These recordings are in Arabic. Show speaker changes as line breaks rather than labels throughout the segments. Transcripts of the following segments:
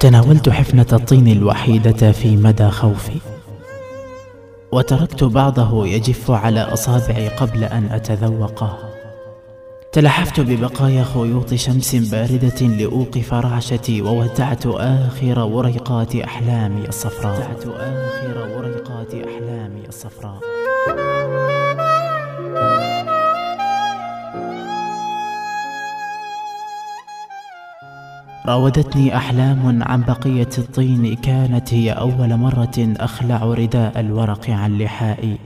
تناولت حفنة الطين الوحيدة في مدى خوفي وتركت بعضه يجف على أصابعي قبل أن أتذوقه. تلحفت ببقايا خيوط شمس باردة لأوقف رعشتي وودعت آخر وريقات أحلامي الصفراء. آخر وريقات أحلامي الصفراء. راودتني أحلام عن بقية الطين كانت هي أول مرة أخلع رداء الورق عن لحائي.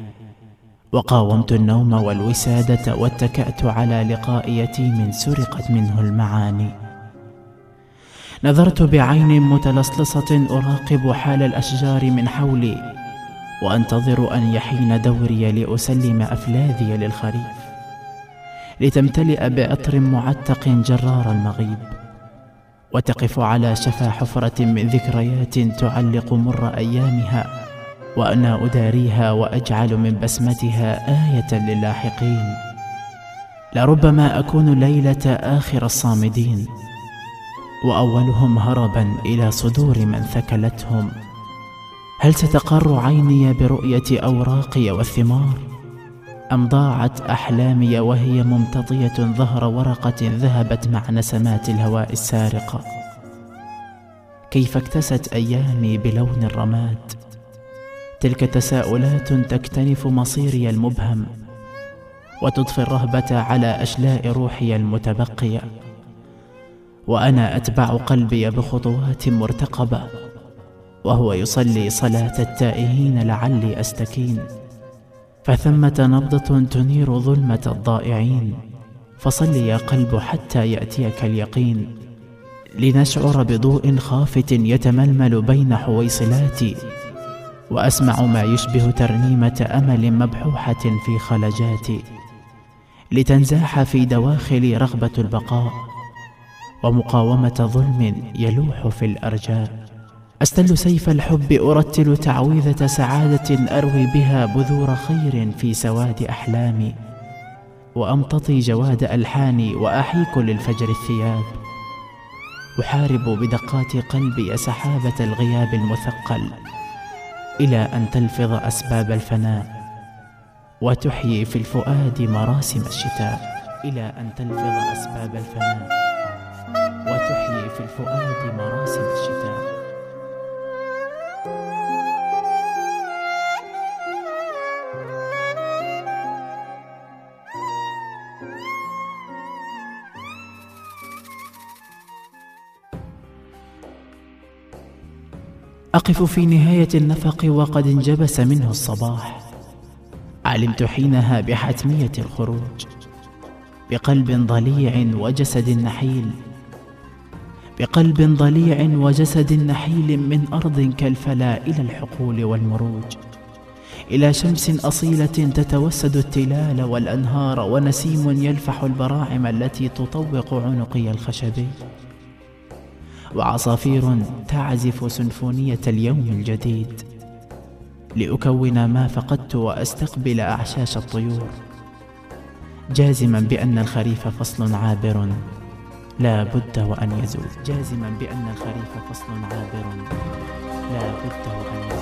وقاومت النوم والوسادة واتكأت على لقاء يتيم سرقت منه المعاني. نظرت بعين متلصلصة أراقب حال الأشجار من حولي وأنتظر أن يحين دوري لأسلم أفلاذي للخريف. لتمتلئ بعطر معتق جرار المغيب. وتقف على شفا حفرة من ذكريات تعلق مر أيامها وأنا أداريها وأجعل من بسمتها آية للاحقين. لربما أكون ليلة آخر الصامدين وأولهم هربا إلى صدور من ثكلتهم. هل ستقر عيني برؤية أوراقي والثمار؟ أم ضاعت أحلامي وهي ممتطية ظهر ورقة ذهبت مع نسمات الهواء السارقة كيف اكتست أيامي بلون الرماد؟ تلك تساؤلات تكتنف مصيري المبهم وتضفي الرهبة على أشلاء روحي المتبقية وأنا أتبع قلبي بخطوات مرتقبة وهو يصلي صلاة التائهين لعلي أستكين. فثمة نبضة تنير ظلمة الضائعين. فصل يا قلب حتى يأتيك اليقين. لنشعر بضوء خافت يتململ بين حويصلاتي وأسمع ما يشبه ترنيمة أمل مبحوحة في خلجاتي لتنزاح في دواخلي رغبة البقاء. ومقاومة ظلم يلوح في الأرجاء. أستل سيف الحب أرتل تعويذة سعادة أروي بها بذور خير في سواد أحلامي وأمتطي جواد ألحاني وأحيك للفجر الثياب. أحارب بدقات قلبي سحابة الغياب المثقل إلى أن تلفظ أسباب الفناء. وتحيي في الفؤاد مراسم الشتاء إلى أن تلفظ أسباب الفناء. وتحيي في الفؤاد مراسم الشتاء. أقف في نهاية النفق وقد انجبس منه الصباح. علمت حينها بحتمية الخروج بقلب ضليع وجسد نحيل بقلب ضليع وجسد نحيل من أرض كالفلا إلى الحقول والمروج. إلى شمس أصيلة تتوسد التلال والأنهار ونسيم يلفح البراعم التي تطوق عنقي الخشبي. وعصافير تعزف سنفونية اليوم الجديد. لأكون ما فقدت وأستقبل أعشاش الطيور. جازما بأن الخريف فصل عابر. لا بد وأن يزول. جازما بأن الخريف فصل عابر. لا بد وأن يزول.